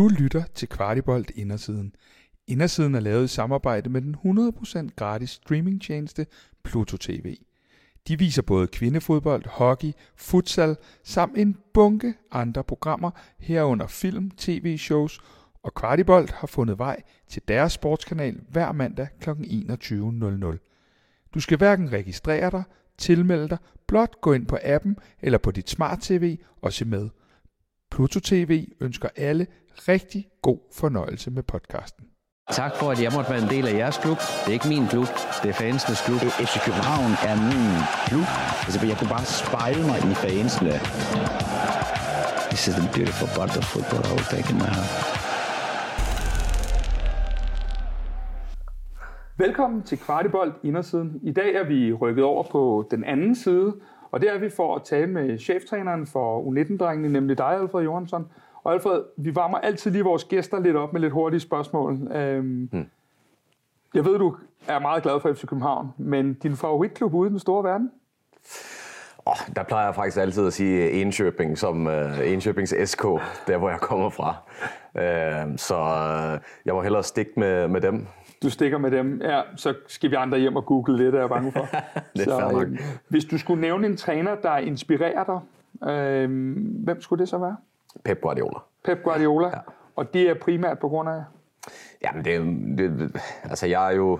Du lytter til Kvartibolt Indersiden. Indersiden er lavet i samarbejde med den 100% gratis streamingtjeneste Pluto TV. De viser både kvindefodbold, hockey, futsal samt en bunke andre programmer herunder film, tv-shows og Kvartibolt har fundet vej til deres sportskanal hver mandag kl. 21.00. Du skal hverken registrere dig, tilmelde dig, blot gå ind på appen eller på dit smart-tv og se med. Pluto TV ønsker alle rigtig god fornøjelse med podcasten. Tak for, at jeg måtte være en del af jeres klub. Det er ikke min klub, det er fansenes klub. FC København er min klub. Altså, jeg kunne bare spejle mig i fansene. This is the beautiful part of football I will take in my heart. Velkommen til Kvartibolt Indersiden. I dag er vi rykket over på den anden side, og det er vi for at tale med cheftræneren for U19-drengene, nemlig dig, Alfred Johansson. Og Alfred, vi varmer altid lige vores gæster lidt op med lidt hurtige spørgsmål. Øhm, hmm. Jeg ved, du er meget glad for FC København, men din favoritklub ude i den store verden? Oh, der plejer jeg faktisk altid at sige Enköping som uh, Enköpings SK, der hvor jeg kommer fra. Uh, så uh, jeg må hellere stikke med, med dem. Du stikker med dem, ja, så skal vi andre hjem og google lidt, er jeg bange for. det er så, øh, hvis du skulle nævne en træner, der inspirerer dig, øh, hvem skulle det så være? Pep Guardiola. Pep Guardiola, ja. og det er primært på grund af? Jamen, det, det, altså jeg er jo,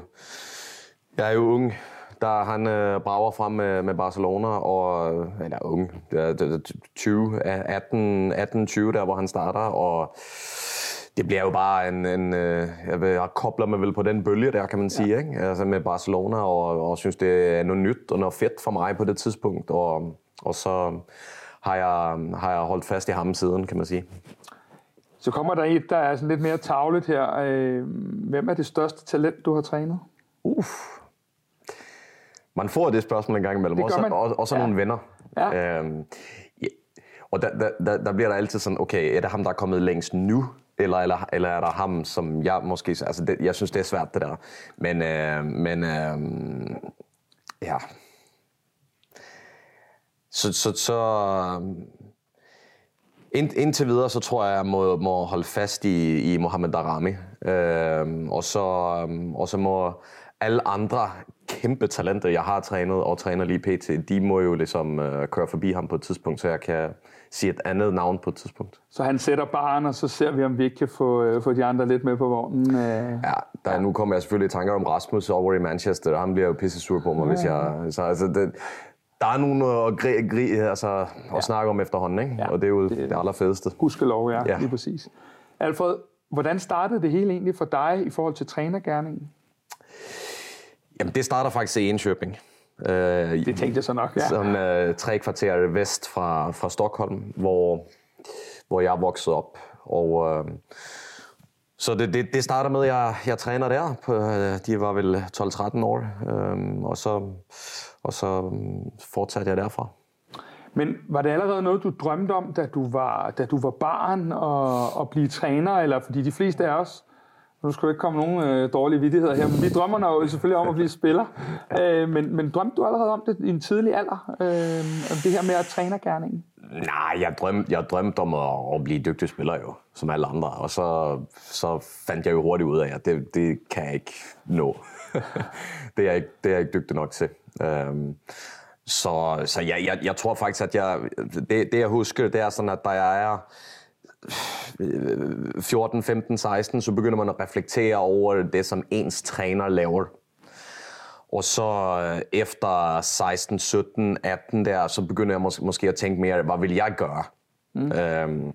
jeg er jo ung, der han øh, brager frem med, med Barcelona, og eller ung, det er, det er 20, 18, 18, 20 der, hvor han starter, og det bliver jo bare en, en øh, jeg, jeg kobler mig vel på den bølge der, kan man sige, ja. ikke? Altså med Barcelona, og, og synes, det er noget nyt og noget fedt for mig på det tidspunkt, og, og så har jeg, har jeg holdt fast i ham siden, kan man sige. Så kommer der et, der er sådan lidt mere tavlet her. Øh, hvem er det største talent, du har trænet? Uff. Man får det spørgsmål en gang imellem, også, og, også ja. nogle venner. Ja. Øhm, ja. Og der, der, der, der bliver der altid sådan, okay, er det ham, der er kommet længst nu? Eller, eller, eller er der ham, som jeg måske... Altså, det, jeg synes, det er svært, det der. Men, øh, men øh, ja... Så, så, så ind, indtil videre, så tror jeg, jeg må, må holde fast i, i Mohamed Darami. Øh, og, så, og så må alle andre kæmpe talenter, jeg har trænet og træner lige pt., de må jo ligesom øh, køre forbi ham på et tidspunkt, så jeg kan sige et andet navn på et tidspunkt. Så han sætter baren, og så ser vi, om vi ikke kan få, øh, få de andre lidt med på vognen. Øh. Ja, der, nu kommer jeg selvfølgelig i tanker om Rasmus over i Manchester, og han bliver jo pisse sur på mig, ja. hvis jeg... Så, altså, det, der er nogen at, gri, gri, altså, at ja. snakke om efterhånden, ikke? Ja, og det er jo det, det allerfedeste. Gudskelov, ja, ja, lige præcis. Alfred, hvordan startede det hele egentlig for dig i forhold til trænergærningen? Jamen, det starter faktisk i Enköping. Øh, det tænkte jeg så nok, ja. Sådan øh, tre kvarter vest fra, fra Stockholm, hvor, hvor jeg voksede op. Og, øh, så det, det, det starter med, at jeg, jeg træner der. På, øh, de var vel 12-13 år. Øh, og så, og så mm, fortsatte jeg derfra. Men var det allerede noget, du drømte om, da du var, da du var barn, og, at blive træner? Eller fordi de fleste af os nu skal ikke komme nogen øh, dårlige vidtigheder her, men vi drømmer jo selvfølgelig om at blive spiller. Øh, men, men drømte du allerede om det i en tidlig alder? Øh, om det her med at træne gærningen? Nej, jeg drømte, jeg drømte om at, at blive dygtig spiller jo, som alle andre. Og så, så fandt jeg jo hurtigt ud af, at det, det kan jeg ikke nå. det, er jeg ikke, det er jeg ikke dygtig nok til. Um, så så jeg, jeg, jeg tror faktisk, at jeg, det, det jeg husker, det er sådan, at der er 14, 15, 16, så begynder man at reflektere over det, som ens træner laver. Og så øh, efter 16, 17, 18 der, så begynder jeg mås- måske at tænke mere, hvad vil jeg gøre? Mm. Øhm,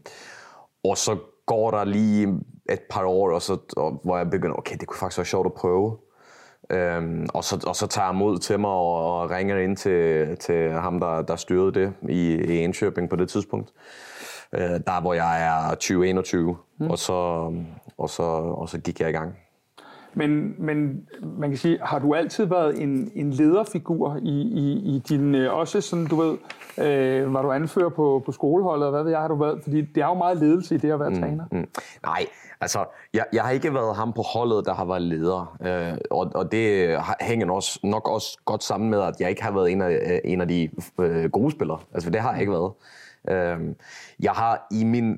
og så går der lige et par år, og så, og, hvor jeg begynder, okay, det kunne faktisk være sjovt at prøve. Øhm, og, så, og så tager jeg mod til mig og, og ringer ind til, til ham, der, der styrede det i, i Enköping på det tidspunkt øh, der hvor jeg er 2021, mm. og, så, og, så, og så gik jeg i gang. Men, men man kan sige, har du altid været en, en lederfigur i, i, i din, øh, også sådan, du ved, øh, var du anfører på, på skoleholdet, og hvad ved jeg, har du været? Fordi det er jo meget ledelse i det at være mm, træner. Mm. Nej, altså, jeg, jeg har ikke været ham på holdet, der har været leder, øh, og, og det hænger også, nok også godt sammen med, at jeg ikke har været en af, en af de øh, gode spillere. Altså, det har jeg ikke været. Øh, jeg har i min...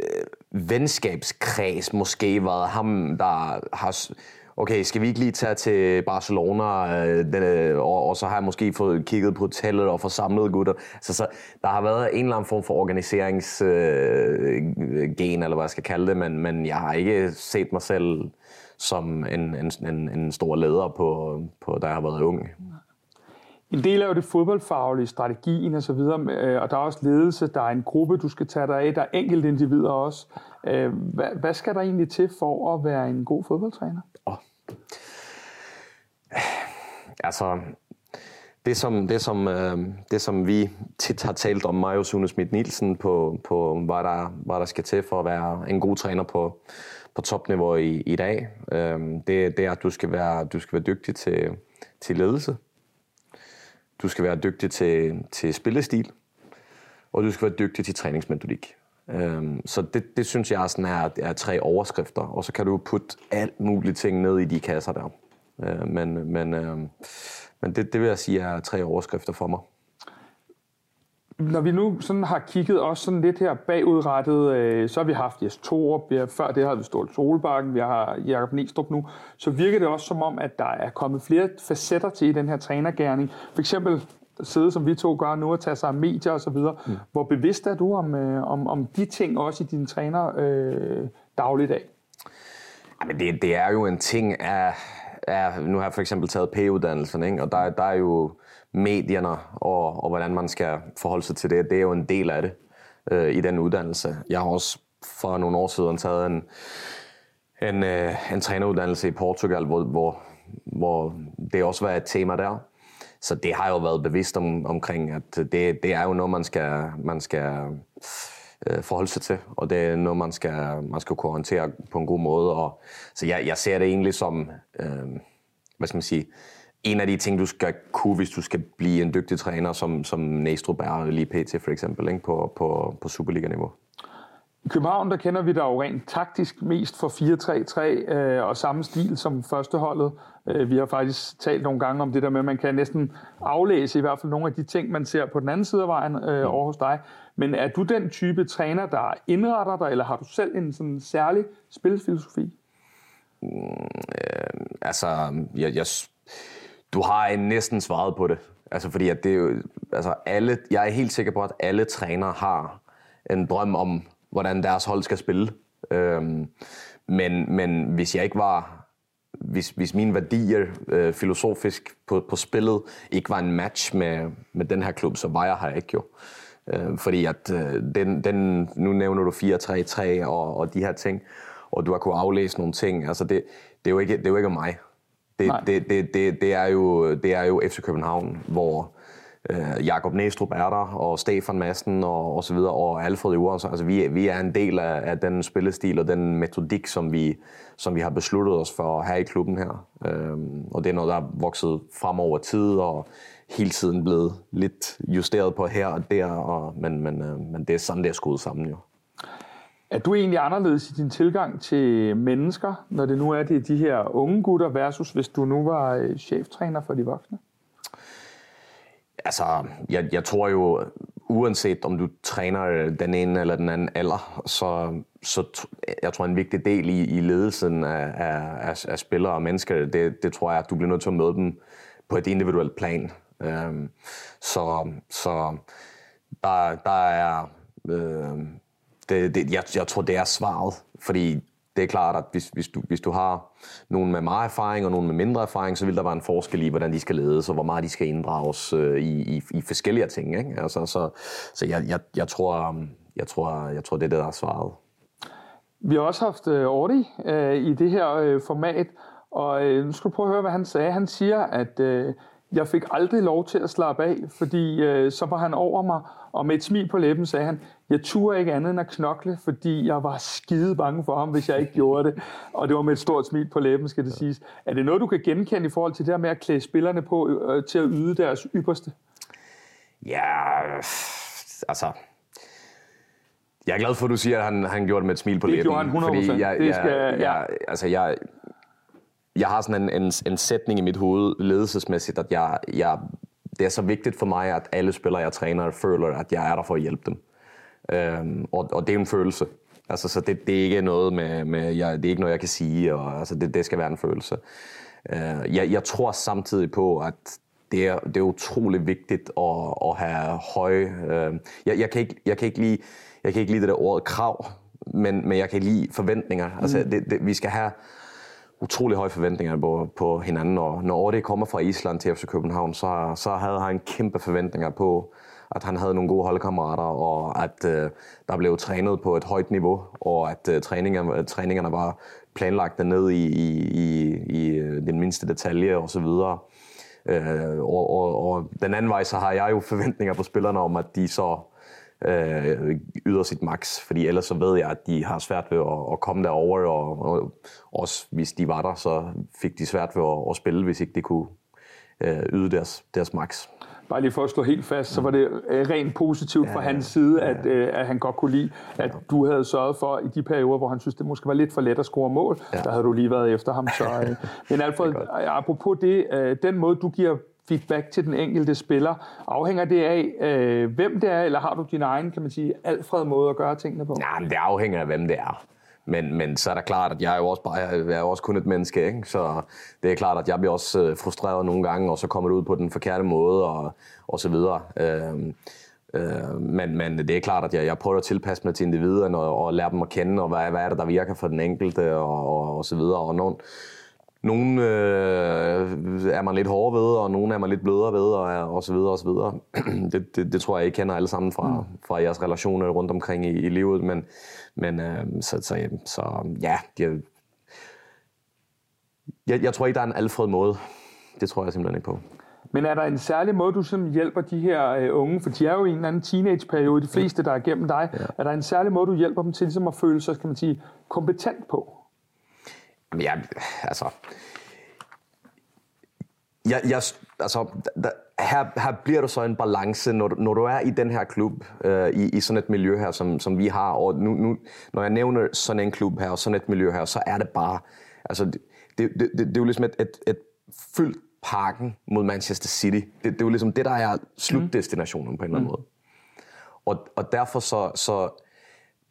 Øh, venskabskreds måske været ham, der har okay, skal vi ikke lige tage til Barcelona, øh, den, øh, og, og så har jeg måske fået kigget på hotellet og forsamlet gutter. Så, så der har været en eller anden form for organiseringsgen, øh, eller hvad jeg skal kalde det, men, men jeg har ikke set mig selv som en, en, en, en stor leder, på, på, da jeg har været ung. En del er jo det fodboldfaglige, strategien osv., og, øh, og der er også ledelse, der er en gruppe, du skal tage dig af, der er enkelte individer også. Øh, hvad, hvad skal der egentlig til for at være en god fodboldtræner? Oh. Altså, det som, det, som, øh, det som vi tit har talt om, mig og Sune Schmidt Nielsen, på, på hvad, der, hvad der skal til for at være en god træner på, på topniveau i, i dag, øh, det, det er, at du skal være, du skal være dygtig til, til ledelse. Du skal være dygtig til, til spillestil, og du skal være dygtig til træningsmetodik. Øhm, så det, det synes jeg sådan er, er tre overskrifter, og så kan du putte alt muligt ting ned i de kasser der. Øh, men men, øh, men det, det vil jeg sige er tre overskrifter for mig. Når vi nu sådan har kigget også sådan lidt her bagudrettet, øh, så har vi haft Jes Torup, vi har, før det har vi Ståle Solbakken, vi har Jakob Næstrup nu, så virker det også som om, at der er kommet flere facetter til i den her trænergærning. For eksempel sidde, som vi to gør nu, og tage sig af medier og så videre. Mm. Hvor bevidst er du om, øh, om, om de ting også i din træner øh, dagligdag? Jamen det, det er jo en ting af, af nu har jeg for eksempel taget P-uddannelsen, ikke? og der, der er jo medierne og, og hvordan man skal forholde sig til det, det er jo en del af det øh, i den uddannelse. Jeg har også for nogle år siden taget en, en, øh, en træneruddannelse i Portugal, hvor, hvor, hvor det også var et tema der. Så det har jo været bevidst om, omkring, at det, det er jo noget, man skal, man skal øh, forholde sig til, og det er noget, man skal, man skal kunne håndtere på en god måde. Og, så jeg, jeg ser det egentlig som, øh, hvad skal man sige, en af de ting, du skal kunne, hvis du skal blive en dygtig træner, som, som Næstrup er lige pt. for eksempel, ikke? På, på, på Superliga-niveau. I København, der kender vi dig jo rent taktisk mest for 4-3-3 øh, og samme stil som førsteholdet. Øh, vi har faktisk talt nogle gange om det der med, at man kan næsten aflæse i hvert fald nogle af de ting, man ser på den anden side af vejen øh, over hos dig. Men er du den type træner, der indretter dig, eller har du selv en sådan særlig spilfilosofi? Mm, øh, altså, jeg, jeg, du har næsten svaret på det. Altså, fordi at det er jo, altså alle, jeg er helt sikker på, at alle trænere har en drøm om, hvordan deres hold skal spille. Øhm, men, men hvis jeg ikke var hvis, hvis mine værdier øh, filosofisk på, på spillet ikke var en match med, med den her klub, så var jeg her ikke jo. Øh, fordi at øh, den, den, nu nævner du 4-3-3 og, og de her ting, og du har kunnet aflæse nogle ting. Altså det, det, er, jo ikke, det er jo ikke mig. Det, det, det, det, det, er jo, det er jo FC København, hvor øh, Jakob Næstrup er der, og Stefan Madsen og, og så videre, og Alfred Ure. Altså, vi, vi er en del af, af den spillestil og den metodik, som vi, som vi har besluttet os for at have i klubben her. Øhm, og det er noget, der er vokset frem over tid, og hele tiden blevet lidt justeret på her og der, og, men, men, øh, men det er sådan, det er skudt sammen jo. Er du egentlig anderledes i din tilgang til mennesker, når det nu er det de her unge gutter, versus hvis du nu var øh, cheftræner for de voksne? Altså, jeg, jeg tror jo, uanset om du træner øh, den ene eller den anden alder, så, så jeg tror en vigtig del i, i ledelsen af, af, af spillere og mennesker, det, det tror jeg, at du bliver nødt til at møde dem på et individuelt plan. Øhm, så så der, der er... Øh, det, det, jeg, jeg tror, det er svaret, fordi det er klart, at hvis, hvis, du, hvis du har nogen med meget erfaring og nogen med mindre erfaring, så vil der være en forskel i, hvordan de skal ledes, og hvor meget de skal inddrages øh, i, i, i forskellige ting. Ikke? Altså, så så jeg, jeg, jeg, tror, um, jeg, tror, jeg tror, det er det, der er svaret. Vi har også haft uh, Ordi øh, i det her øh, format, og øh, nu skal du prøve at høre, hvad han sagde. Han siger, at øh, jeg fik aldrig lov til at slappe af, fordi øh, så var han over mig, og med et smil på læben sagde han, jeg turde ikke andet end at knokle, fordi jeg var skide bange for ham, hvis jeg ikke gjorde det. Og det var med et stort smil på læben, skal det siges. Er det noget, du kan genkende i forhold til det her med at klæde spillerne på øh, til at yde deres ypperste? Ja, altså... Jeg er glad for, at du siger, at han, han gjorde det med et smil på det læben. Det gjorde han 100%. Fordi jeg, det skal, jeg, ja. jeg, altså jeg, jeg har sådan en, en, en sætning i mit hoved ledelsesmæssigt, at jeg, jeg, det er så vigtigt for mig, at alle spillere, jeg træner, føler, at jeg er der for at hjælpe dem. Øhm, og, og det er en følelse. Altså, så det, det er ikke noget med, med jeg, det er ikke noget, jeg kan sige, og altså, det, det skal være en følelse. Uh, jeg, jeg tror samtidig på, at det er, det er utrolig vigtigt at, at have høje... Uh, jeg, jeg, kan ikke, jeg, kan ikke lide, jeg kan ikke lide det der ord krav, men, men jeg kan lide forventninger. Altså, det, det, vi skal have utrolig høje forventninger på, på hinanden, og når det kommer fra Island til FC København, så, så havde han kæmpe forventninger på, at han havde nogle gode holdkammerater, og at øh, der blev trænet på et højt niveau, og at øh, træningerne, træningerne var planlagt ned i, i, i, i øh, den mindste detalje og så videre. Øh, og, og, og den anden vej, så har jeg jo forventninger på spillerne om, at de så øh, yder sit max, fordi ellers så ved jeg, at de har svært ved at, at komme derover, og, og også hvis de var der, så fik de svært ved at, at spille, hvis ikke de kunne øh, yde deres, deres max. Bare lige for at stå helt fast, så var det øh, rent positivt ja, fra hans side, at, øh, at han godt kunne lide, at du havde sørget for i de perioder, hvor han synes, det måske var lidt for let at score mål, ja. der havde du lige været efter ham. Så, øh, men Alfred, apropos det, øh, den måde, du giver feedback til den enkelte spiller? Afhænger det af, øh, hvem det er, eller har du din egen, kan man sige, Alfred måde at gøre tingene på? Nej, men det afhænger af, hvem det er. Men, men så er det klart, at jeg er jo også, bare, jeg er jo også kun et menneske, ikke? så det er klart, at jeg bliver også øh, frustreret nogle gange, og så kommer det ud på den forkerte måde, og, og så videre. Øhm, øh, men, men det er klart, at jeg, jeg prøver at tilpasse mig til individerne, og, og lære dem at kende, og hvad, hvad er det, der virker for den enkelte, og, og, og så videre. Og nogle, nogle øh, er man lidt hårdere ved, og nogle er man lidt blødere ved, og, og så videre, og så videre. det, det, det tror jeg, I kender alle sammen fra, mm. fra jeres relationer rundt omkring i, i livet, men, men øh, så, så, så ja, de, jeg, jeg tror ikke, der er en alfred måde. Det tror jeg simpelthen ikke på. Men er der en særlig måde, du som hjælper de her øh, unge, for de er jo i en eller anden teenageperiode, de fleste, der er gennem dig, ja. er der en særlig måde, du hjælper dem til ligesom at føle sig, kan man sige, kompetent på? Jamen, jeg, altså... Jeg, jeg, altså, der, her, her bliver der så en balance, når, når du er i den her klub, øh, i, i sådan et miljø her, som, som vi har, og nu, nu, når jeg nævner sådan en klub her, og sådan et miljø her, så er det bare, altså, det, det, det, det, er jo ligesom et, et, et fyldt parken mod Manchester City. Det, det er jo ligesom det, der er slutdestinationen mm. på en eller anden mm. måde. Og, og derfor så, så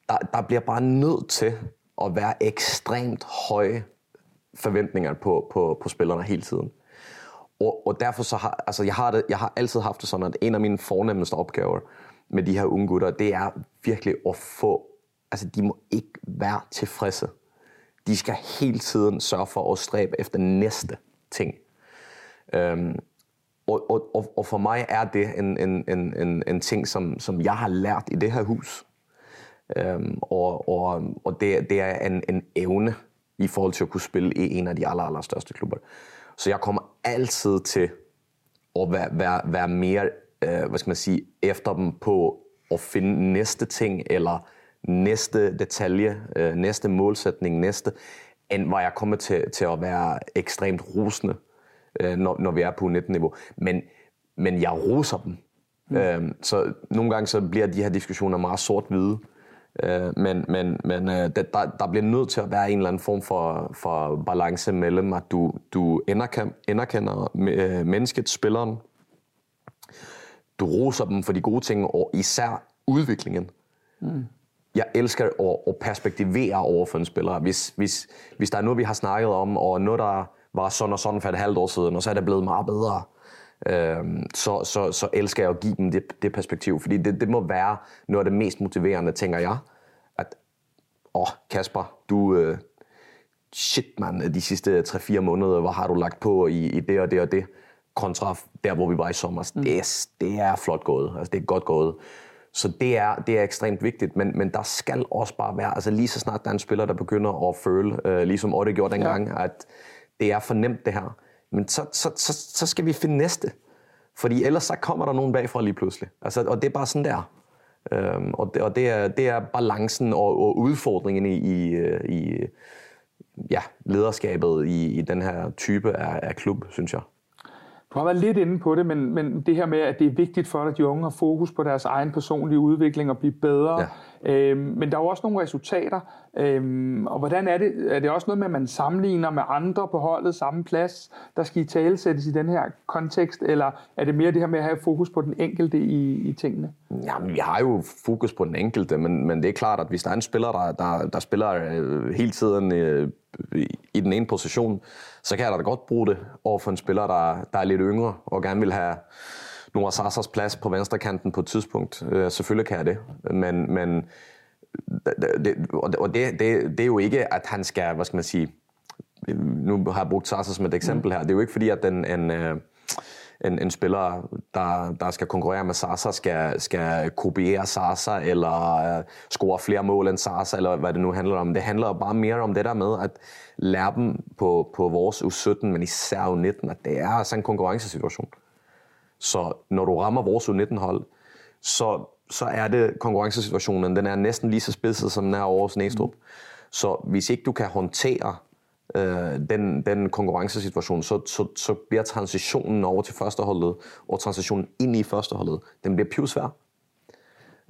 der, der bliver bare nødt til at være ekstremt høje forventningerne på, på, på spillerne hele tiden. Og, og derfor så har, altså jeg har, det, jeg har altid haft det sådan, at en af mine fornemmeste opgaver med de her unge gutter, det er virkelig at få, altså de må ikke være tilfredse. De skal hele tiden sørge for at stræbe efter næste ting. Øhm, og, og, og for mig er det en, en, en, en, en ting, som, som jeg har lært i det her hus. Øhm, og og, og det, det er en, en evne, i forhold til at kunne spille i en af de aller, aller største klubber. Så jeg kommer altid til at være, være, være mere, øh, hvad skal man sige, efter dem på at finde næste ting, eller næste detalje, øh, næste målsætning, næste, end hvor jeg kommer til, til at være ekstremt rusende, øh, når, når vi er på 19-niveau. Men, men jeg roser dem. Mm. Øh, så nogle gange så bliver de her diskussioner meget sort-hvide. Øh, men men, men øh, der, der bliver nødt til at være en eller anden form for, for balance mellem, at du, du anerkender øh, mennesket, spilleren, du roser dem for de gode ting, og især udviklingen. Mm. Jeg elsker at, at perspektivere over for en spiller. Hvis, hvis, hvis der er noget, vi har snakket om, og noget, der var sådan og sådan for et halvt år siden, og så er det blevet meget bedre, øh, så, så, så elsker jeg at give dem det, det perspektiv. Fordi det, det må være noget af det mest motiverende, tænker jeg. At, åh, Kasper, du... Øh, shit, man, de sidste 3-4 måneder, hvor har du lagt på i, i det og det og det, kontra der, hvor vi var i sommer. Mm. Det, er, det er flot gået. Altså, det er godt gået. Så det er, det er ekstremt vigtigt, men, men der skal også bare være, altså lige så snart der er en spiller, der begynder at føle, øh, ligesom Otte gjorde dengang, ja. at det er for nemt det her, men så, så, så, så skal vi finde næste. Fordi ellers så kommer der nogen bagfra lige pludselig. Altså, og det er bare sådan der. Øhm, og det, og det, er, det er balancen og, og udfordringen i, i, øh, i ja, lederskabet i, i den her type af, af klub, synes jeg. Du har været lidt inde på det, men, men det her med, at det er vigtigt for dig, at de unge har fokus på deres egen personlige udvikling og blive bedre. Ja. Øhm, men der er jo også nogle resultater. Øhm, og hvordan er det? Er det også noget med, at man sammenligner med andre på holdet samme plads, der skal i tale sættes i den her kontekst? Eller er det mere det her med at have fokus på den enkelte i, i tingene? Jamen, vi har jo fokus på den enkelte, men, men det er klart, at hvis der er en spiller, der, der, der spiller øh, hele tiden øh, i den ene position, så kan jeg da godt bruge det over for en spiller, der, der er lidt yngre og gerne vil have Noah Sassas plads på venstre kanten på et tidspunkt. Øh, selvfølgelig kan jeg det, men, men det, og det, det, det er jo ikke, at han skal, hvad skal man sige, nu har jeg brugt Sassas som et eksempel her, det er jo ikke fordi, at den, en, øh, en, en spiller, der, der skal konkurrere med Sasa, skal, skal kopiere Sasa, eller uh, score flere mål end Sasa, eller hvad det nu handler om. Det handler bare mere om det der med at lære dem på, på vores U17, men især U19, at det er altså en konkurrencesituation. Så når du rammer vores U19-hold, så, så er det konkurrencesituationen, den er næsten lige så spidset, som den er over hos Næstrup. Så hvis ikke du kan håndtere øh, den, den konkurrencesituation, så, så, så bliver transitionen over til førsteholdet, og transitionen ind i førsteholdet, den bliver pivsvær.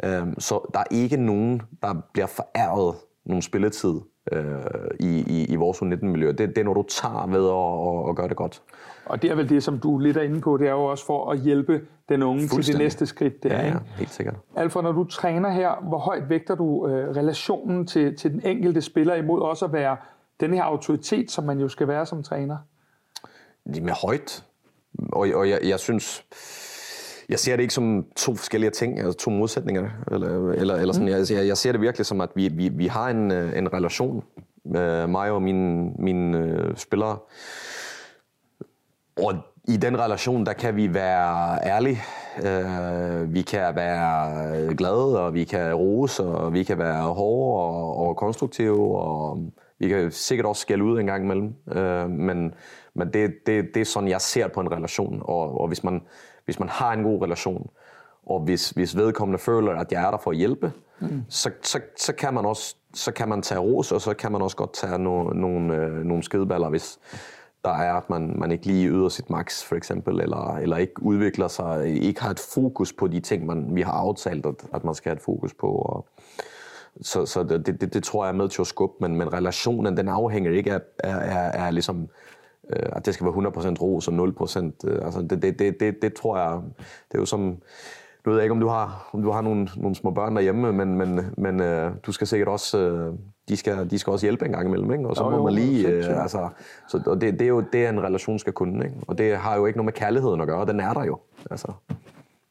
Øh, så der er ikke nogen, der bliver foræret nogen spilletid øh, i, i, i vores U19-miljø. Det, det er når du tager ved at, at gøre det godt. Og det er vel det, som du lidt er inde på, det er jo også for at hjælpe den unge til det næste skridt. Der, ja, ja, helt sikkert. Alfred, når du træner her, hvor højt vægter du øh, relationen til, til den enkelte spiller imod også at være den her autoritet, som man jo skal være som træner? Det er højt. Og, og jeg, jeg synes, jeg ser det ikke som to forskellige ting, altså to modsætninger. Eller, eller, eller sådan. Mm. Jeg, jeg ser det virkelig som, at vi, vi, vi har en, en relation, med mig og mine, mine uh, spillere. Og i den relation, der kan vi være ærlige. Uh, vi kan være glade, og vi kan rose, og vi kan være hårde og, og konstruktive, og vi kan sikkert også skælde ud en gang imellem, øh, men, men det, det, det er sådan, jeg ser på en relation. Og, og hvis, man, hvis man har en god relation, og hvis, hvis vedkommende føler, at jeg er der for at hjælpe, mm. så, så, så, kan man også så kan man tage ros, og så kan man også godt tage no, nogle, øh, nogle skideballer, hvis der er, at man, man ikke lige yder sit max, for eksempel, eller, eller ikke udvikler sig, ikke har et fokus på de ting, man, vi har aftalt, at, at man skal have et fokus på. Og, så, så det, det, det tror jeg er med til at skubbe, men, men relationen, den afhænger ikke af, af, af, af ligesom, øh, at det skal være 100% ros og 0%. Øh, altså det, det, det, det, det tror jeg, det er jo som, nu ved jeg ikke, om du har, om du har nogle, nogle små børn derhjemme, men, men, men øh, du skal sikkert også, øh, de, skal, de skal også hjælpe en gang imellem, ikke? og så jo, må jo, man lige, øh, altså, så, og det, det er jo det, en relation skal kunne, ikke? og det har jo ikke noget med kærligheden at gøre, den er der jo. Altså.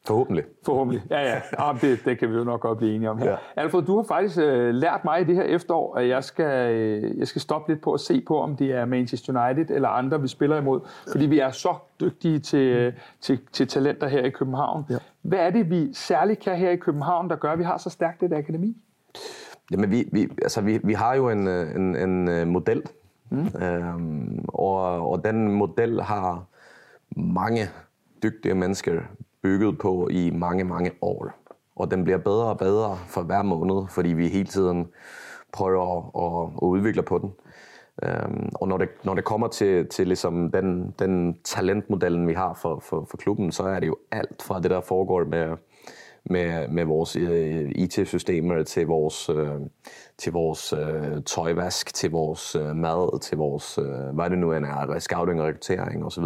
Forhåbentlig. Forhåbentlig, ja ja. ja det, det kan vi jo nok godt blive enige om her. Ja. Alfred, du har faktisk øh, lært mig i det her efterår, at jeg skal, øh, jeg skal stoppe lidt på at se på, om det er Manchester United eller andre, vi spiller imod. Fordi vi er så dygtige til, mm. til, til talenter her i København. Ja. Hvad er det, vi særligt kan her i København, der gør, at vi har så stærkt et akademi? Jamen, vi, vi, altså, vi, vi har jo en, øh, en, en øh, model, mm. øhm, og, og den model har mange dygtige mennesker bygget på i mange, mange år. Og den bliver bedre og bedre for hver måned, fordi vi hele tiden prøver at, at, udvikle på den. Um, og når det, når det kommer til, til ligesom den, den talentmodellen, vi har for, for, for klubben, så er det jo alt fra det, der foregår med, med, med vores øh, IT-systemer til vores, uh, til vores uh, tøjvask, til vores uh, mad, til vores, hvad det nu end er, scouting og rekruttering osv.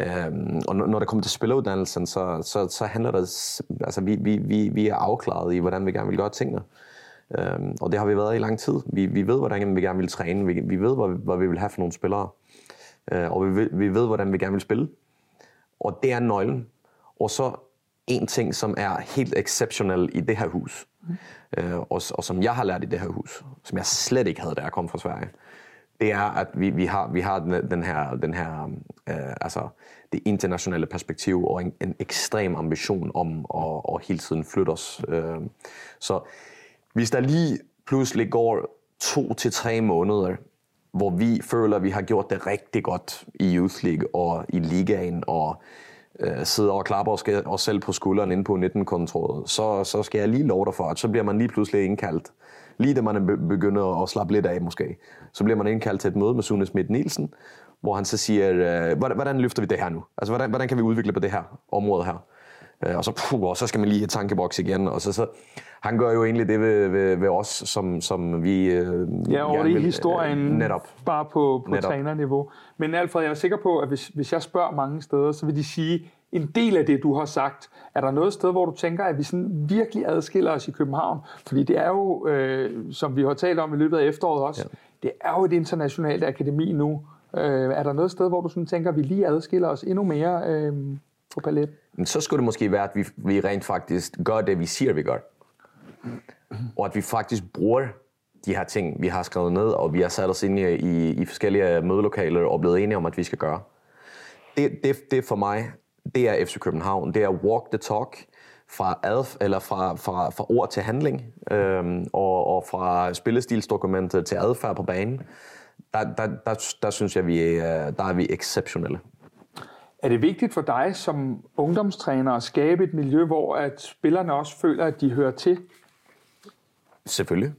Øhm, og når det kommer til spilleruddannelsen, så, så, så handler det, altså vi, vi, vi, vi er afklaret i, hvordan vi gerne vil gøre tingene. Øhm, og det har vi været i lang tid. Vi, vi ved, hvordan vi gerne vil træne. Vi, vi ved, hvad, hvad vi vil have for nogle spillere. Øh, og vi, vi ved, hvordan vi gerne vil spille. Og det er nøglen. Og så en ting, som er helt exceptionel i det her hus, mm. øh, og, og som jeg har lært i det her hus, som jeg slet ikke havde, da jeg kom fra Sverige, det er, at vi, vi har, vi har den, den her, den her øh, altså det internationale perspektiv og en, en ekstrem ambition om at, at hele tiden flytte os. Øh. Så hvis der lige pludselig går to til tre måneder, hvor vi føler, at vi har gjort det rigtig godt i Youth League og i ligaen, og øh, sidder og klapper os, os selv på skulderen inde på 19-kontoret, så, så skal jeg lige love dig for, at så bliver man lige pludselig indkaldt lige da man begynder at slappe lidt af måske, så bliver man indkaldt til et møde med Sune Schmidt Nielsen, hvor han så siger, øh, hvordan, hvordan løfter vi det her nu? Altså, hvordan, hvordan kan vi udvikle på det her område her? Øh, og så, puh, og så skal man lige i tankeboks igen. Og så, så, han gør jo egentlig det ved, ved, ved os, som, som vi øh, Ja, over det i historien, netop. bare på, på Netop. trænerniveau. Men Alfred, jeg er sikker på, at hvis, hvis jeg spørger mange steder, så vil de sige, en del af det, du har sagt, er der noget sted, hvor du tænker, at vi sådan virkelig adskiller os i København? Fordi det er jo, øh, som vi har talt om i løbet af efteråret også, ja. det er jo et internationalt akademi nu. Øh, er der noget sted, hvor du sådan tænker, at vi lige adskiller os endnu mere øh, på palet? Men så skulle det måske være, at vi, vi rent faktisk gør det, vi siger, vi gør. Og at vi faktisk bruger de her ting, vi har skrevet ned, og vi har sat os ind i, i, i forskellige mødelokaler og blevet enige om, at vi skal gøre. Det, det, det for mig, det er FC København. Det er walk the talk fra, ad, eller fra, fra, fra ord til handling, øhm, og, og fra spillestilsdokumentet til adfærd på banen. Der, der, der, der synes jeg, vi er, der er vi exceptionelle. Er det vigtigt for dig som ungdomstræner at skabe et miljø, hvor at spillerne også føler, at de hører til? Selvfølgelig.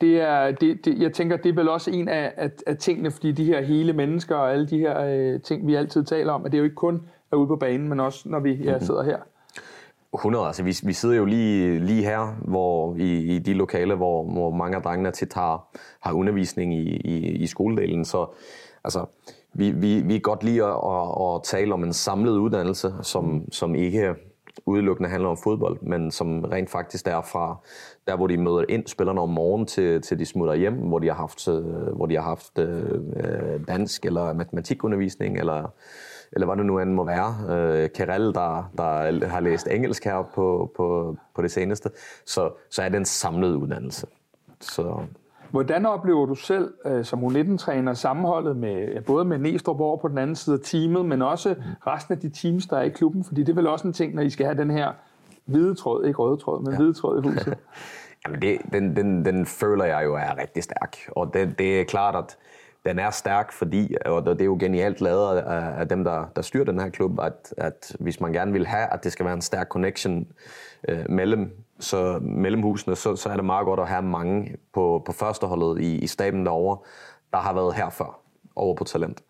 Det er, det, det, jeg tænker, det er vel også en af, af, af tingene, fordi de her hele mennesker og alle de her øh, ting, vi altid taler om, at det er jo ikke kun er ude på banen, men også når vi ja, sidder her. 100. Altså, vi, vi sidder jo lige, lige her, hvor i, i de lokale, hvor, hvor mange af drengene tit har, har undervisning i, i, i skoledelen. Så altså, vi, vi, vi godt lide at, at, at tale om en samlet uddannelse, som, som ikke udelukkende handler om fodbold, men som rent faktisk er fra der, hvor de møder ind spillerne om morgenen til, til de smutter hjem, hvor de har haft, øh, hvor de har haft øh, dansk eller matematikundervisning, eller, eller hvad det nu end må være. Øh, Karel, der, der har læst engelsk her på, på, på det seneste. Så, så er det en samlet uddannelse. Så, Hvordan oplever du selv øh, som U19-træner sammenholdet med ja, både med Næstrup over på den anden side af teamet, men også resten af de teams, der er i klubben? Fordi det er vel også en ting, når I skal have den her hvide tråd, ikke røde tråd, men ja. hvide tråd i huset. Jamen det, den, den, den føler jeg jo er rigtig stærk. Og det, det er klart, at den er stærk, fordi, og det er jo genialt lavet af, af dem, der, der styrer den her klub, at, at hvis man gerne vil have, at det skal være en stærk connection øh, mellem, så, mellem husene, så, så er det meget godt at have mange på, på førsteholdet i, i staben derovre, der har været her før, over på Talent.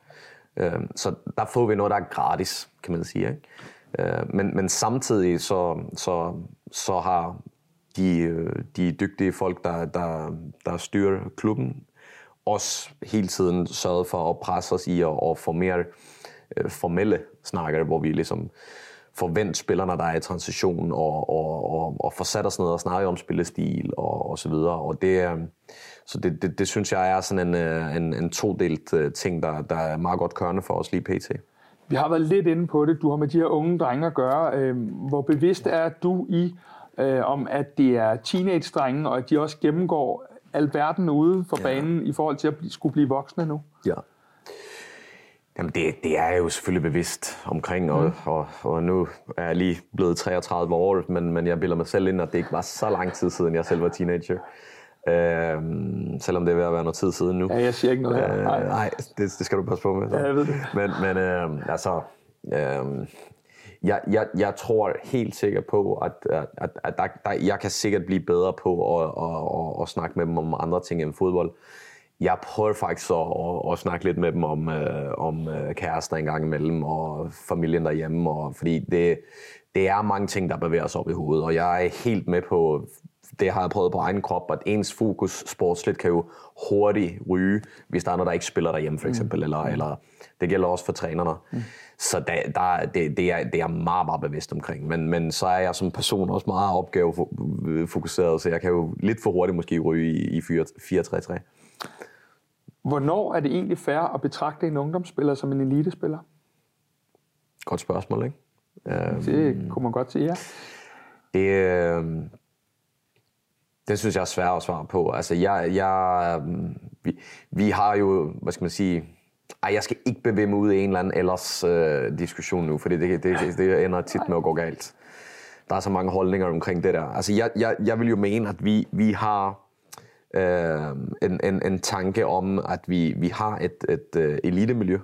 Øh, så der får vi noget, der er gratis, kan man sige. Ikke? Øh, men, men samtidig så, så, så har de, øh, de dygtige folk, der, der, der styrer klubben, også hele tiden sørget for at presse os i at, at få mere øh, formelle snakker, hvor vi ligesom forvent spillerne, der er i transition, og, og, og, og få sat os ned og snakke om spillestil og, og så videre. Og det, så det, det, det synes jeg er sådan en, øh, en, en todelt øh, ting, der, der er meget godt kørende for os lige pt. Vi har været lidt inde på det. Du har med de her unge drenge at gøre. Øhm, hvor bevidst er du i, øh, om at det er teenage-drenge, og at de også gennemgår alverden ude for ja. banen i forhold til at skulle blive voksne nu? Ja. Jamen det, det er jeg jo selvfølgelig bevidst omkring, og, mm. og, og nu er jeg lige blevet 33 år, men, men jeg bilder mig selv ind, at det ikke var så lang tid siden, jeg selv var teenager. Øhm, selvom det er ved at være noget tid siden nu. Ja, jeg siger ikke noget her. Øh, Nej. nej, det, det skal du passe på med. Så. Ja, jeg ved det. Men, men øh, altså, øh, jeg, jeg, jeg tror helt sikkert på, at, at, at, at der, der, jeg kan sikkert blive bedre på at, at, at, at snakke med dem om andre ting end fodbold. Jeg prøver faktisk at, at, at snakke lidt med dem om, øh, om øh, kærester en gang imellem, og familien derhjemme, og, fordi det, det er mange ting, der bevæger sig op i hovedet, og jeg er helt med på, det har jeg prøvet på egen krop, at ens fokus sportsligt kan jo hurtigt ryge, hvis der er noget, der ikke spiller derhjemme for eksempel, mm. eller, eller det gælder også for trænerne. Mm. Så der, der, det, det, er, det er jeg meget, meget bevidst omkring. Men, men så er jeg som person også meget opgavefokuseret, så jeg kan jo lidt for hurtigt måske ryge i, i 4-3-3. Hvornår er det egentlig fair at betragte en ungdomsspiller som en elitespiller? Godt spørgsmål, ikke? Øhm, Det kunne man godt sige, ja. Det, øh, det synes jeg er svært at svare på. Altså, jeg, jeg, øh, vi, vi har jo, hvad skal man sige, ej, jeg skal ikke bevæge mig ud i en eller anden ellers øh, diskussion nu, fordi det, det, det, det ender tit med at gå galt. Der er så mange holdninger omkring det der. Altså, jeg, jeg, jeg vil jo mene, at vi, vi har øh, en, en, en tanke om, at vi, vi har et, et uh, elitemiljø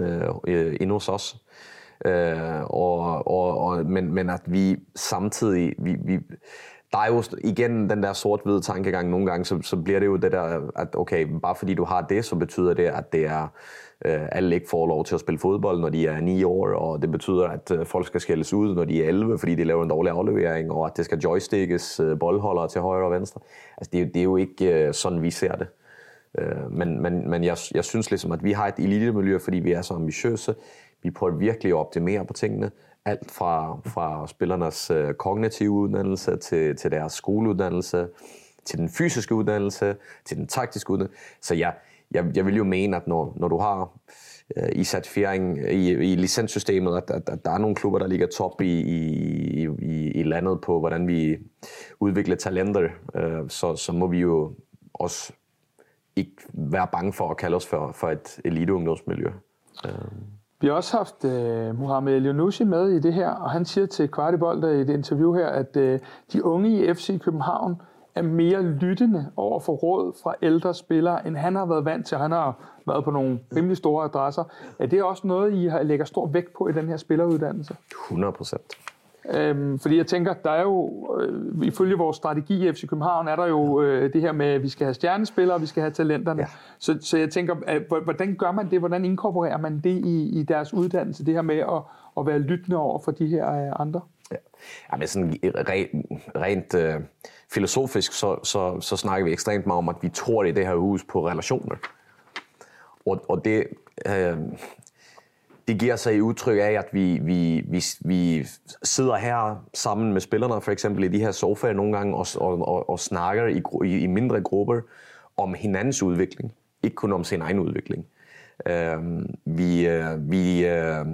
øh, øh, inde hos os. Øh, og, og, og, men, men at vi samtidig, vi, vi, der er jo igen den der sort-hvide tankegang nogle gange, så, så bliver det jo det der, at okay, bare fordi du har det, så betyder det, at det er Øh, alle ikke får lov til at spille fodbold, når de er 9 år, og det betyder, at øh, folk skal skældes ud, når de er 11, fordi de laver en dårlig aflevering, og at det skal joystickes øh, boldholdere til højre og venstre. Altså, det, er, det er jo ikke sådan, vi ser det. Men men, men jeg, jeg synes ligesom, at vi har et elitemiljø, fordi vi er så ambitiøse. Vi prøver virkelig at optimere på tingene. Alt fra, fra spillernes kognitive uddannelse til, til deres skoleuddannelse, til den fysiske uddannelse, til den taktiske uddannelse. Så jeg, jeg, jeg vil jo mene, at når, når du har øh, i certificering i, i licenssystemet, at, at, at der er nogle klubber, der ligger top i, i, i, i landet på, hvordan vi udvikler talenter, øh, så, så må vi jo også ikke være bange for at kalde os for, for et eliteungdomsmiljø. Øh. Vi har også haft øh, Mohamed El med i det her, og han siger til Kvartibold i et interview her, at øh, de unge i FC København er mere lyttende over for råd fra ældre spillere, end han har været vant til. Han har været på nogle rimelig store adresser. Er det også noget, I lægger stor vægt på i den her spilleruddannelse? 100 procent. Øhm, fordi jeg tænker, der er jo, øh, ifølge vores strategi i FC København, er der jo øh, det her med, at vi skal have stjernespillere, og vi skal have talenterne. Ja. Så, så jeg tænker, at, hvordan gør man det? Hvordan inkorporerer man det i, i deres uddannelse? Det her med at, at være lyttende over for de her øh, andre? Ja. Jamen, sådan rent, rent øh, filosofisk, så, så, så snakker vi ekstremt meget om, at vi tror i det her hus på relationer. Og, og det, øh, det giver sig i udtryk af, at vi, vi, vi, vi sidder her sammen med spillerne, for eksempel i de her sofaer nogle gange, og, og, og, og snakker i, i, i mindre grupper om hinandens udvikling, ikke kun om sin egen udvikling. Øh, vi øh, vi øh,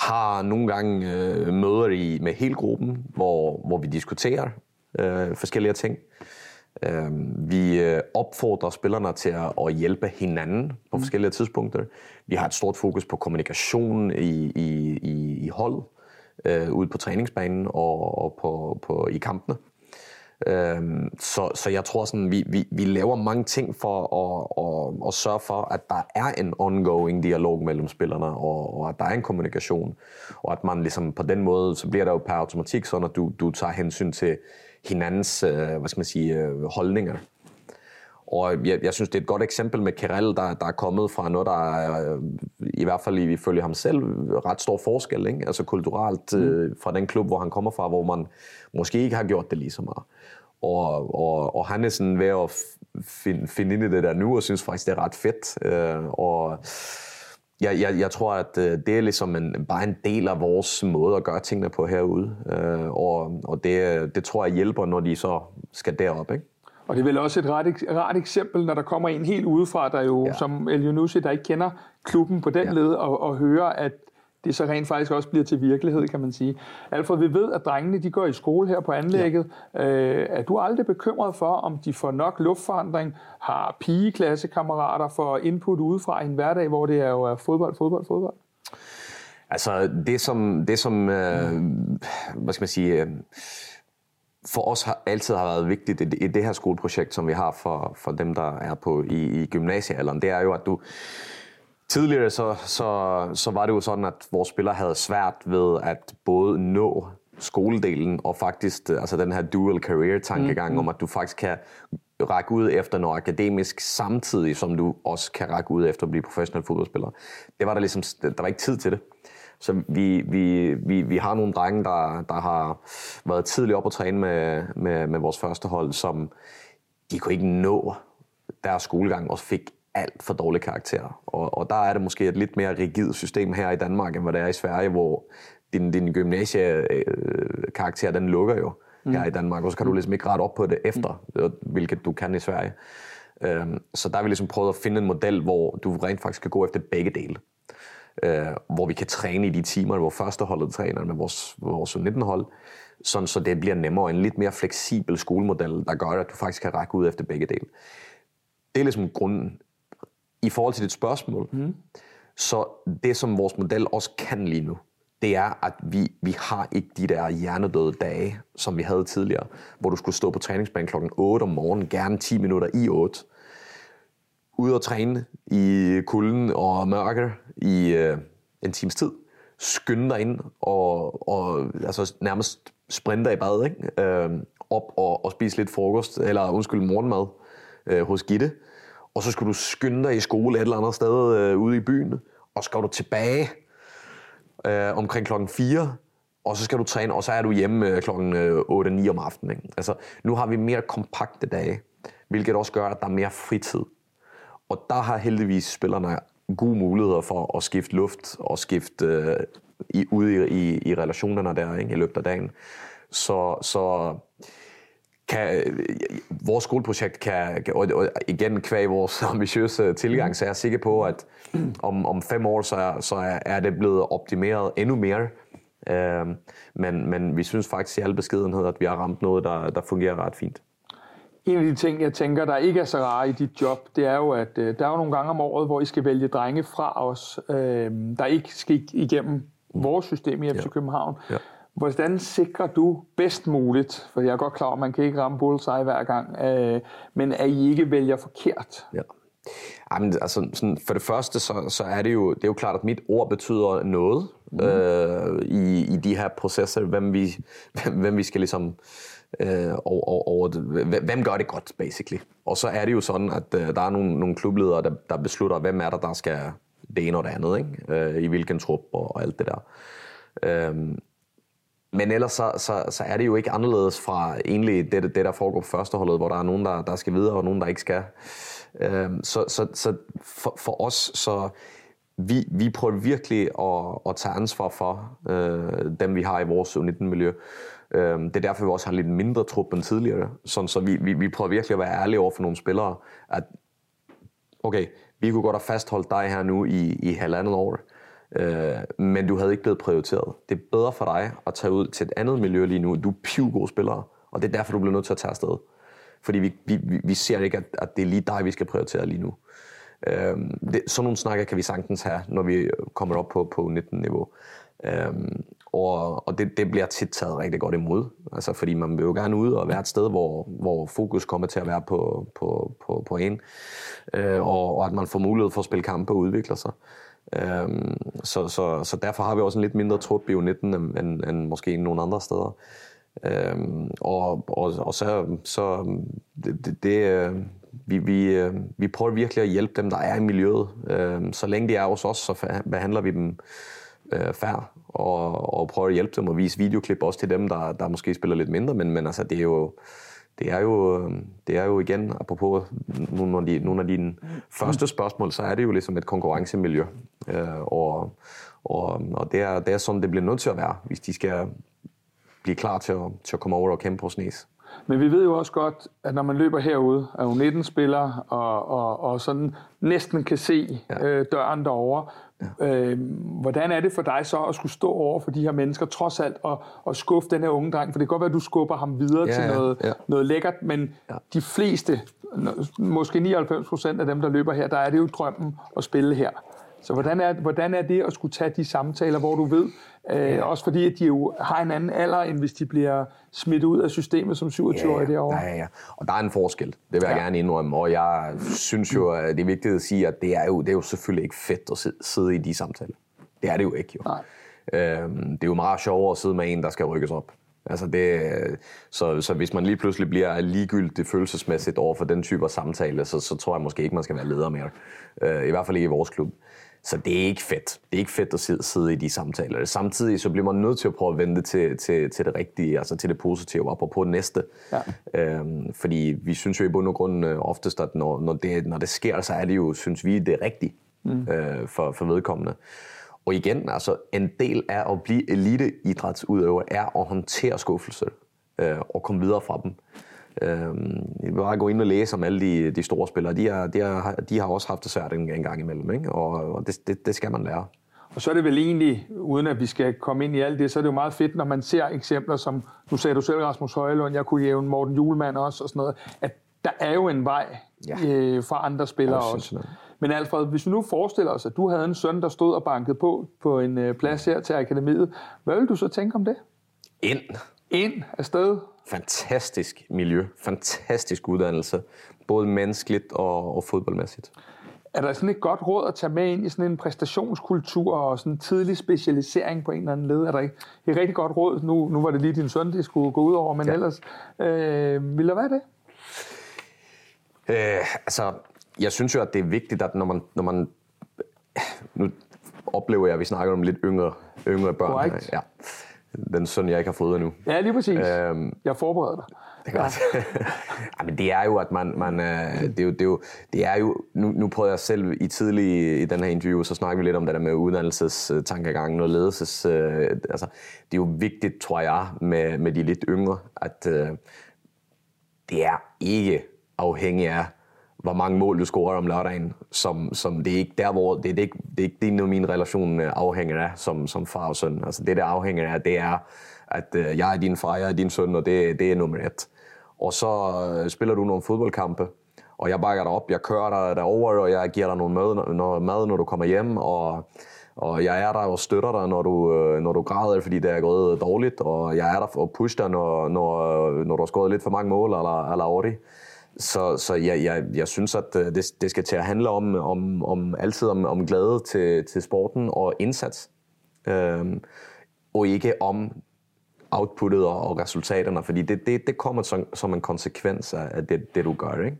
har nogle gange øh, møder i, med hele gruppen, hvor, hvor vi diskuterer øh, forskellige ting. Øh, vi øh, opfordrer spillerne til at, at hjælpe hinanden på mm. forskellige tidspunkter. Vi har et stort fokus på kommunikation i, i, i, i hold, øh, ude på træningsbanen og, og på, på, i kampene. Øhm, så, så jeg tror sådan, vi, vi, vi laver mange ting for at, at, at sørge for, at der er en ongoing dialog mellem spillerne, og, og at der er en kommunikation, og at man ligesom på den måde, så bliver der jo per automatik sådan, at du, du tager hensyn til hinandens, øh, hvad skal man sige, øh, holdninger. Og jeg, jeg synes, det er et godt eksempel med Kerel, der, der er kommet fra noget, der er, i hvert fald ifølge ham selv, ret stor forskel, ikke? altså kulturelt mm. øh, fra den klub, hvor han kommer fra, hvor man måske ikke har gjort det lige så meget. Og, og, og han er sådan ved at finde, finde ind i det der nu, og synes faktisk, det er ret fedt. Øh, og jeg, jeg, jeg tror, at øh, det er ligesom en, bare en del af vores måde at gøre tingene på herude. Øh, og og det, det tror jeg hjælper, når de så skal derop. Ikke? Og det er vel også et ret, ret eksempel, når der kommer en helt udefra, der jo, ja. som El Yunusi, der ikke kender klubben på den ja. led, og, og hører, at det så rent faktisk også bliver til virkelighed, kan man sige. Alfred, vi ved, at drengene de går i skole her på anlægget. Ja. Øh, er du aldrig bekymret for, om de får nok luftforandring, har pigekassekammerater for input udefra i en hverdag, hvor det er jo er fodbold, fodbold, fodbold? Altså, det som, det som øh, hvad skal man sige, øh, for os har altid har været vigtigt i det her skoleprojekt, som vi har for, for dem, der er på i, i gymnasiealderen, det er jo, at du tidligere så, så, så var det jo sådan, at vores spillere havde svært ved at både nå skoledelen og faktisk altså den her dual career tankegang mm. om, at du faktisk kan række ud efter noget akademisk samtidig, som du også kan række ud efter at blive professionel fodboldspiller. Det var der ligesom, der var ikke tid til det. Så vi, vi, vi, vi har nogle drenge, der, der har været tidligt op at træne med, med, med vores første hold, som de kunne ikke nå deres skolegang og fik alt for dårlige karakterer. Og, og der er det måske et lidt mere rigidt system her i Danmark, end hvad det er i Sverige, hvor din, din gymnasiekarakter, den lukker jo mm. her i Danmark, og så kan du ligesom ikke rette op på det efter, mm. hvilket du kan i Sverige. Øhm, så der har vi ligesom prøvet at finde en model, hvor du rent faktisk kan gå efter begge dele øh, hvor vi kan træne i de timer, hvor førsteholdet træner med vores, vores 19-hold, sådan så det bliver nemmere en lidt mere fleksibel skolemodel, der gør, at du faktisk kan række ud efter begge dele. Det er ligesom grunden. I forhold til dit spørgsmål, mm. så det som vores model også kan lige nu, det er, at vi, vi har ikke de der hjernedøde dage, som vi havde tidligere, hvor du skulle stå på træningsbanen klokken 8 om morgenen, gerne 10 minutter i 8, ude og træne i kulden og mørke i øh, en times tid. Skynde dig ind og, og altså nærmest sprinter i bad, ikke? Øh, op og, og spise lidt frokost, eller undskyld, morgenmad øh, hos Gitte. Og så skal du skynde dig i skole et eller andet sted øh, ude i byen, og så skal du tilbage øh, omkring klokken 4, og så skal du træne, og så er du hjemme øh, klokken øh, 8-9 om aftenen. Ikke? Altså, nu har vi mere kompakte dage, hvilket også gør, at der er mere fritid. Og der har heldigvis spillerne gode muligheder for at skifte luft og skifte øh, i, ude i, i, i relationerne der ikke, i løbet af dagen. Så, så kan, øh, vores skoleprojekt kan, og og igen kvæg vores ambitiøse tilgang, så er sikker på, at om, om fem år, så er, så er er det blevet optimeret endnu mere. Øh, men, men vi synes faktisk i al beskedenhed, at vi har ramt noget, der, der fungerer ret fint. En af de ting, jeg tænker, der ikke er så rare i dit job, det er jo, at øh, der er jo nogle gange om året, hvor I skal vælge drenge fra os, øh, der ikke skal igennem vores system i FC Ja. København. Ja. Hvordan sikrer du bedst muligt, for jeg er godt klar over, at man kan ikke ramme bullseye hver gang, øh, men at I ikke vælger forkert? Ja. Jamen, altså, sådan, for det første, så, så er det jo, det er jo klart, at mit ord betyder noget mm. øh, i, i de her processer, hvem vi, hvem, hvem vi skal ligesom øh, over, over, over det. Hvem- gør det godt, basically. Og så er det jo sådan, at øh, der er nogle, nogle klubledere, der, der beslutter, hvem er der, der skal det ene og det andet, ikke? Øh, i hvilken trup og, og alt det der. Øh, men ellers så, så, så er det jo ikke anderledes fra egentlig det, det der foregår på førsteholdet, hvor der er nogen, der, der skal videre, og nogen, der ikke skal. Øh, så så, så for, for os, så vi, vi prøver virkelig at, at tage ansvar for øh, dem, vi har i vores U19-miljø. Øhm, det er derfor, vi også har lidt mindre trup end tidligere. Sådan, så vi, vi, vi prøver virkelig at være ærlige over for nogle spillere, at okay, vi kunne godt have fastholdt dig her nu i, i halvandet år, øh, men du havde ikke blevet prioriteret. Det er bedre for dig at tage ud til et andet miljø lige nu. Du er pivgod spiller, og det er derfor, du bliver nødt til at tage afsted. Fordi vi, vi, vi- vi ser ikke, at, at det er lige dig, vi skal prioritere lige nu. Øhm, det, sådan nogle snakker kan vi sagtens have, når vi kommer op på, på 19-niveau. Øhm, og og det, det bliver tit taget rigtig godt imod. Altså, fordi man vil jo gerne ud og være et sted, hvor, hvor fokus kommer til at være på, på, på, på en. Øh, og, og at man får mulighed for at spille kampe og udvikle sig. Øhm, så, så, så derfor har vi også en lidt mindre trup i U19 end, end, end måske nogle andre steder. Øhm, og, og, og så, så det, det, det, øh, vi, vi, øh, vi prøver virkelig at hjælpe dem, der er i miljøet. Øhm, så længe de er hos os, så behandler vi dem øh, færre og, og prøver at hjælpe dem og vise videoklip også til dem, der, der måske spiller lidt mindre, men, men altså, det er jo det er jo, øh, det er jo igen, apropos nogle af, de, nogle af dine første spørgsmål, så er det jo ligesom et konkurrencemiljø. Øh, og, og, og det, er, det er sådan, det bliver nødt til at være, hvis de skal blive klar til at, til at komme over og kæmpe på snes. Men vi ved jo også godt, at når man løber herude, er jo 19 spillere, og, og, og sådan næsten kan se ja. øh, døren derovre. Ja. Øh, hvordan er det for dig så at skulle stå over for de her mennesker, trods alt, og, og skuffe den her unge dreng? For det kan godt være, at du skubber ham videre Ja, til noget, ja. noget lækkert, men ja. de fleste, måske 99 procent af dem, der løber her, der er det jo drømmen at spille her. Så hvordan er, hvordan er det at skulle tage de samtaler, hvor du ved, øh, også fordi at de jo har en anden alder, end hvis de bliver smidt ud af systemet som 27-årige derovre? Ja, ja, ja. Og der er en forskel, det vil jeg Ja. gerne indrømme. Og jeg synes jo, at det er vigtigt at sige, at det er jo, det er jo selvfølgelig ikke fedt at sidde, sidde i de samtaler. Det er det jo ikke, jo. Nej. Øhm, det er jo meget sjovere at sidde med en, der skal rykkes op. Altså det, så, så hvis man lige pludselig bliver ligegyldigt følelsesmæssigt over for den type af samtale, så, så tror jeg måske ikke, man skal være leder mere. Øh, I hvert fald ikke i vores klub. Så det er ikke fedt. Det er ikke fedt at sidde, sidde i de samtaler. Samtidig så bliver man nødt til at prøve at vente til, til, til det rigtige, altså til det positive, og på det næste. Ja. Øhm, fordi vi synes jo i bund og grund øh, oftest, at når, når, det, når det sker, så er det jo, synes vi, det er rigtigt mm. øh, for, for vedkommende. Og igen, altså en del af at blive eliteidrætsudøver er at håndtere skuffelse øh, og komme videre fra dem. Øh, bare gå ind og læse om alle de, de store spillere. De, er, de, er, de har også haft det svært en, en gang imellem, ikke? og, og det, det, det skal man lære. Og så er det vel egentlig, uden at vi skal komme ind i alt det, så er det jo meget fedt, når man ser eksempler som, nu sagde du selv Rasmus Højlund, jeg kunne jævne Morten Julemand også og sådan noget, at der er jo en vej Ja. øh, fra andre spillere Ja, også. sindssygt. Men Alfred, hvis vi nu forestiller os, at du havde en søn, der stod og bankede på på en øh, plads her til akademiet, hvad vil du så tænke om det? Ind. Ind afsted? Fantastisk miljø. Fantastisk uddannelse. Både menneskeligt og, og fodboldmæssigt. er der sådan et godt råd at tage med ind i sådan en præstationskultur og sådan en tidlig specialisering på en eller anden led? Er der ikke et rigtig godt råd? Nu, nu var det lige din søn, det skulle gå ud over, men ja. ellers, øh, vil der være det? Øh, altså, jeg synes jo, at det er vigtigt, at når man, når man nu oplever jeg, at vi snakker om lidt yngre, yngre børn. Correct. Ja. Den søn, jeg ikke har fået endnu. Ja, lige præcis. Øhm, jeg forbereder dig. Det er godt. ja, men det er jo, at man, man øh, det, er jo, det, er jo, det er jo, nu, nu prøvede jeg selv i tidlig i den her interview, så snakker vi lidt om det der med uddannelsestankegangen og ledelses, øh, altså, det er jo vigtigt, tror jeg, med, med de lidt yngre, at øh, det er ikke afhængigt af, hvor mange mål du scorer om lørdagen, som, som det er ikke der, hvor det, det er ikke, det er ikke det, min relation øh, afhænger af som, som far og søn. Altså det, der afhænger af, det er, at øh, jeg er din far, jeg er din søn, og det, det er nummer et. Og så øh, spiller du nogle fodboldkampe, og jeg bakker dig op, jeg kører dig derover, og jeg giver dig nogle mad, noget mad når du kommer hjem, og, og jeg er der og støtter dig, når du, når du græder, fordi det er gået dårligt, og jeg er der for at pushe dig, når, når, når du har skåret lidt for mange mål, eller, eller over det. Så, så jeg, jeg, jeg synes, at øh, det, det skal til at handle om, om, om altid om, om glæde til, til sporten og indsats. Øhm, og ikke om outputtet og, og resultaterne, fordi det, det, det kommer som, som en konsekvens af det, det du gør. Ikke?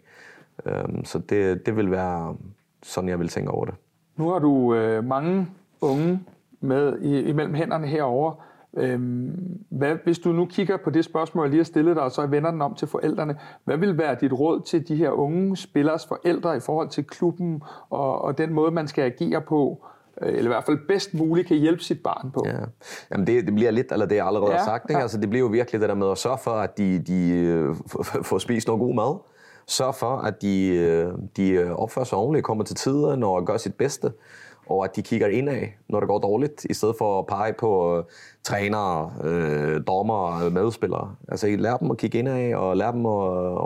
Øhm, så det, det vil være sådan, jeg vil tænke over det. Nu har du øh, mange unge med i, imellem hænderne herover. Øhm, hvad, hvis du nu kigger på det spørgsmål, jeg lige har stillet dig, og så vender den om til forældrene, hvad vil være dit råd til de her unge spillers forældre i forhold til klubben og, og den måde, man skal agere på, øh, eller i hvert fald bedst muligt kan hjælpe sit barn på? Ja. Jamen det, det bliver lidt, eller det jeg allerede ja, har sagt, ikke? Ja. Altså, det bliver jo virkelig det der med at sørge for, at de, de øh, får spist noget god mad, sørge for, at de, øh, de opfører sig ordentligt, kommer til tiden og gør sit bedste og at de kigger indad, når det går dårligt, i stedet for at pege på uh, trænere, øh, uh, dommer og øh, medspillere. Altså, lær dem at kigge indad, og lær dem at,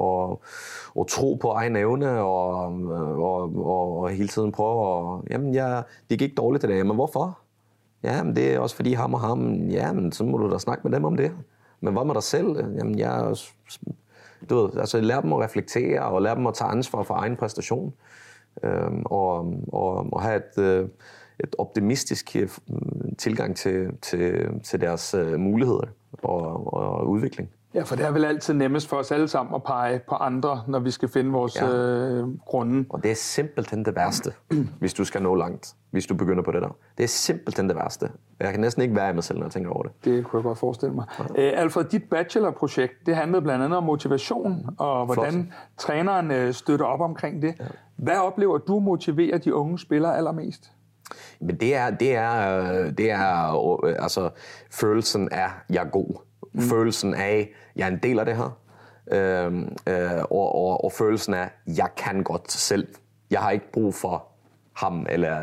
at, at tro på egen evne, og, og, og, og hele tiden prøve at... Jamen, ja, det gik dårligt i dag, men hvorfor? Ja, men det er også fordi ham og ham. Ja, men så må du da snakke med dem om det. Men hvad med dig selv? Jamen, jeg... Du ved, altså, lær dem at reflektere, og lær dem at tage ansvar for egen præstation øh, og, og, og have et, øh, et optimistisk øh, tilgang til, til, til deres øh, muligheder og, og udvikling. Ja, for det er vel altid nemmest for os alle sammen at pege på andre, når vi skal finde vores ja. øh, grunde. Og det er simpelthen det værste, hvis du skal nå langt, hvis du begynder på det der. Det er simpelthen det værste. Jeg kan næsten ikke være i mig selv, når jeg tænker over det. Det kunne jeg godt forestille mig. Ja. Æ, Alfred, dit bachelorprojekt, det handlede blandt andet om motivation, og hvordan Flot. træneren øh, støtter op omkring det. Ja. Hvad oplever du motiverer de unge spillere allermest? Men det er, det er, øh, det er øh, altså, følelsen af, jeg er god mm. følelsen af, jeg er en del af det her, øh, øh, og, og, og følelsen af, jeg kan godt selv. Jeg har ikke brug for ham, eller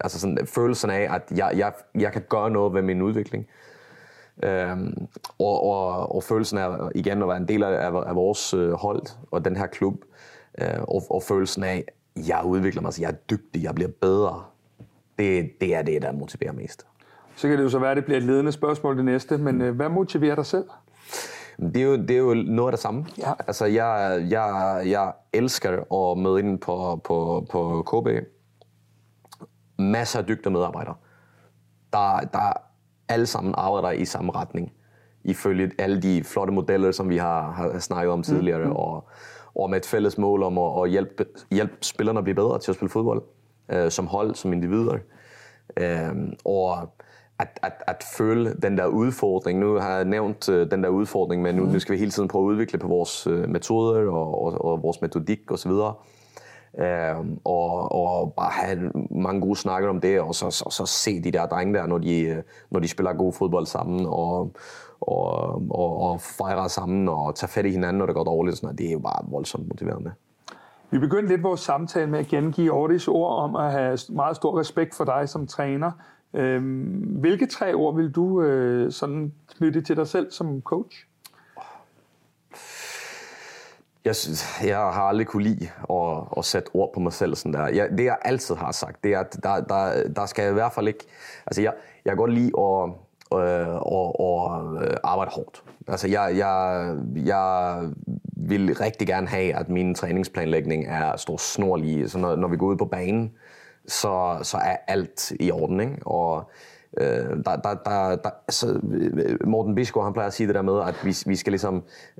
altså sådan, følelsen af, at jeg, jeg, jeg kan gøre noget ved min udvikling. Øhm, og, og, og følelsen af igen at være en del af, af, af vores øh, hold og den her klub, øh, og, og følelsen af, jeg udvikler mig, så jeg er dygtig, jeg bliver bedre. Det, det er det, der motiverer mest. Så kan det jo så være, at det bliver et ledende spørgsmål det næste, men øh, hvad motiverer dig selv? Det er, jo, det er jo noget af det samme. Ja. Altså, jeg, jeg, jeg elsker at møde ind på, på, på KB. Masser af dygtige medarbejdere, der, der alle sammen arbejder i samme retning. Ifølge alle de flotte modeller, som vi har, har snakket om tidligere, mm-hmm. og, og med et fælles mål om at, at hjælpe, hjælpe spillerne at blive bedre til at spille fodbold, øh, som hold, som individer. Øh, og at, at, at føle den der udfordring. Nu har jeg nævnt uh, den der udfordring, men nu, mm. nu skal vi hele tiden prøve at udvikle på vores uh, metoder og, og, og vores metodik osv. Uh, øh, og, og bare have mange gode snakker om det, og så, og så se de der drenge der, når de, øh, når de spiller god fodbold sammen, og, og, og, og fejrer sammen, og tage fat i hinanden, når det går dårligt. Sådan noget. Det er jo bare voldsomt motiverende. Vi begyndte lidt vores samtale med at gengive Ordis ord om at have meget stor respekt for dig som træner. Øhm, hvilke tre ord vil du øh, sådan knytte til dig selv som coach? Jeg, synes, jeg har aldrig kunne lide at, at sætte ord på mig selv sådan der. Jeg, det jeg altid har sagt, det er, at der, der, der skal i hvert fald ikke... Altså jeg, jeg kan godt lide at, øh, og, og arbejde hårdt. Altså jeg, jeg, jeg vil rigtig gerne have, at min træningsplanlægning er stor snorlig. Så når, når vi går ud på banen, så, så er alt i orden. Ikke? Og øh, der, der, der, der, altså, Morten Bisgaard, han plejer at sige det der med, at vi, vi skal ligesom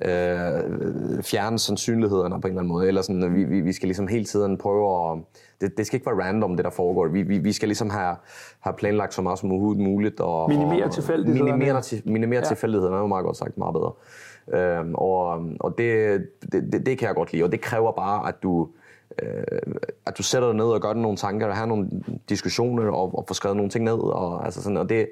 øh, fjerne sandsynlighederne på en eller anden måde, eller sådan, vi, vi, vi skal ligesom hele tiden prøve at... Det, det skal ikke være random, det der foregår. Vi, vi, vi skal ligesom have, have planlagt så meget som muligt. Og, minimere tilfældighederne. Minimere, til, minimere ja. tilfældighederne, er jo meget godt sagt, meget bedre. Øhm, og og det, det, det, det kan jeg godt lide, og det kræver bare, at du, øh, at du sætter dig ned og gør dig nogle tanker, og har nogle diskussioner, og, og får skrevet nogle ting ned, og, altså sådan, og det,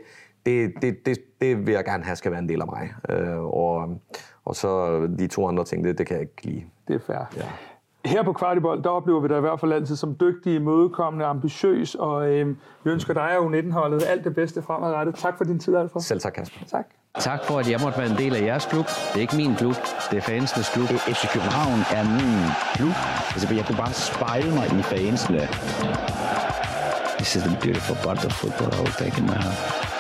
det, det, det, det vil jeg gerne have skal være en del af mig. Øh, og, og så de to andre ting, det, det kan jeg ikke lide. Det er fair. Ja. Her på Kvartibold, der oplever vi dig i hvert fald altid som dygtig, mødekommende, ambitiøs, og øh, vi ønsker dig og U19-holdet alt det bedste fremadrettet. Tak for din tid, Alfred. Selv tak, Kasper. Tak. Tak for, at jeg måtte være en del af jeres klub. Det er ikke min klub, det er fansenes klub. FC København er min klub. Altså, jeg kunne bare spejle mig i fansene. This is the beautiful part of football I will take in my heart.